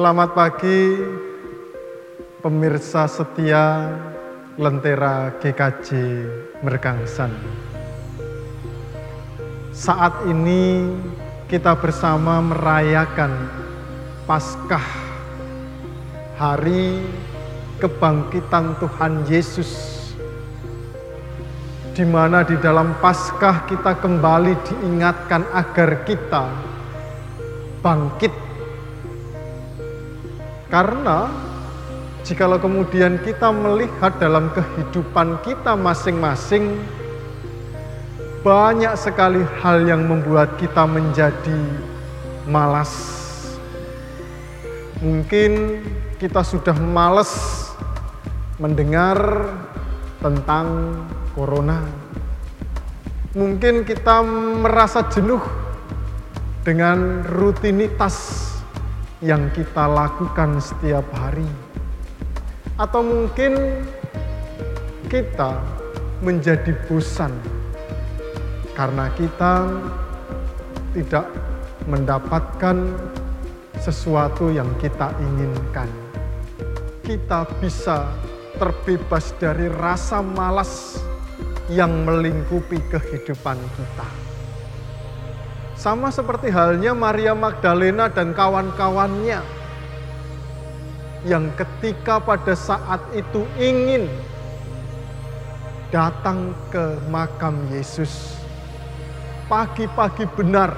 Selamat pagi pemirsa setia Lentera GKJ Mergangsan. Saat ini kita bersama merayakan Paskah hari kebangkitan Tuhan Yesus di mana di dalam Paskah kita kembali diingatkan agar kita bangkit. Karena jikalau kemudian kita melihat dalam kehidupan kita masing-masing, banyak sekali hal yang membuat kita menjadi malas. Mungkin kita sudah malas mendengar tentang corona. Mungkin kita merasa jenuh dengan rutinitas yang kita lakukan setiap hari, atau mungkin kita menjadi bosan karena kita tidak mendapatkan sesuatu yang kita inginkan. Kita bisa terbebas dari rasa malas yang melingkupi kehidupan kita. Sama seperti halnya Maria Magdalena dan kawan-kawannya yang ketika pada saat itu ingin datang ke makam Yesus. Pagi-pagi benar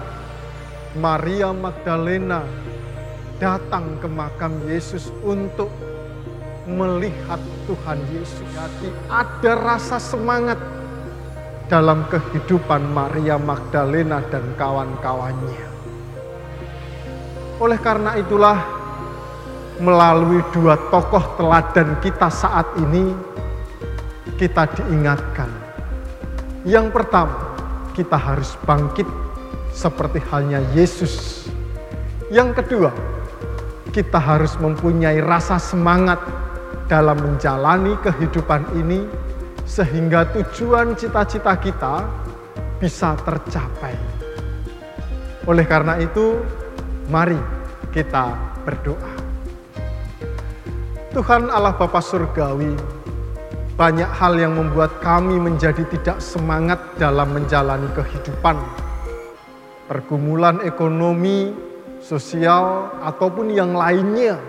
Maria Magdalena datang ke makam Yesus untuk melihat Tuhan Yesus. Jadi ada rasa semangat dalam kehidupan Maria Magdalena dan kawan-kawannya. Oleh karena itulah, melalui dua tokoh teladan kita saat ini, kita diingatkan. Yang pertama, kita harus bangkit seperti halnya Yesus. Yang kedua, kita harus mempunyai rasa semangat dalam menjalani kehidupan ini sehingga tujuan cita-cita kita bisa tercapai. Oleh karena itu, mari kita berdoa. Tuhan Allah Bapa Surgawi, banyak hal yang membuat kami menjadi tidak semangat dalam menjalani kehidupan. Pergumulan ekonomi, sosial, ataupun yang lainnya.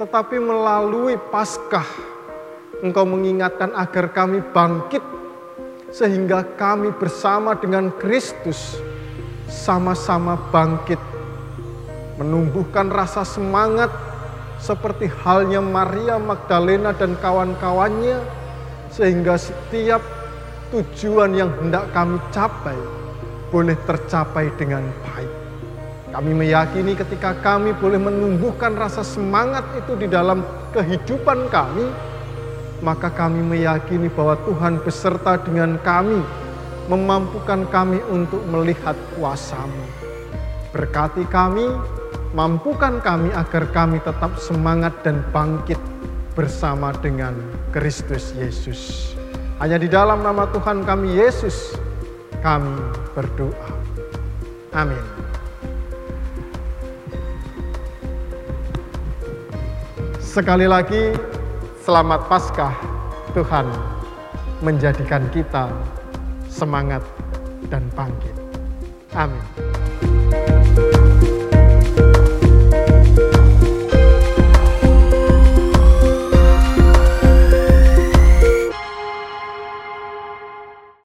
Tetapi melalui Paskah Engkau mengingatkan agar kami bangkit sehingga kami bersama dengan Kristus sama-sama bangkit menumbuhkan rasa semangat seperti halnya Maria Magdalena dan kawan-kawannya sehingga setiap tujuan yang hendak kami capai boleh tercapai dengan baik. Kami meyakini ketika kami boleh menumbuhkan rasa semangat itu di dalam kehidupan kami, maka kami meyakini bahwa Tuhan beserta dengan kami, memampukan kami untuk melihat kuasamu. Berkati kami, mampukan kami agar kami tetap semangat dan bangkit bersama dengan Kristus Yesus. Hanya di dalam nama Tuhan kami Yesus, kami berdoa. Amin. Sekali lagi, Selamat Paskah, Tuhan menjadikan kita semangat dan bangkit. Amin.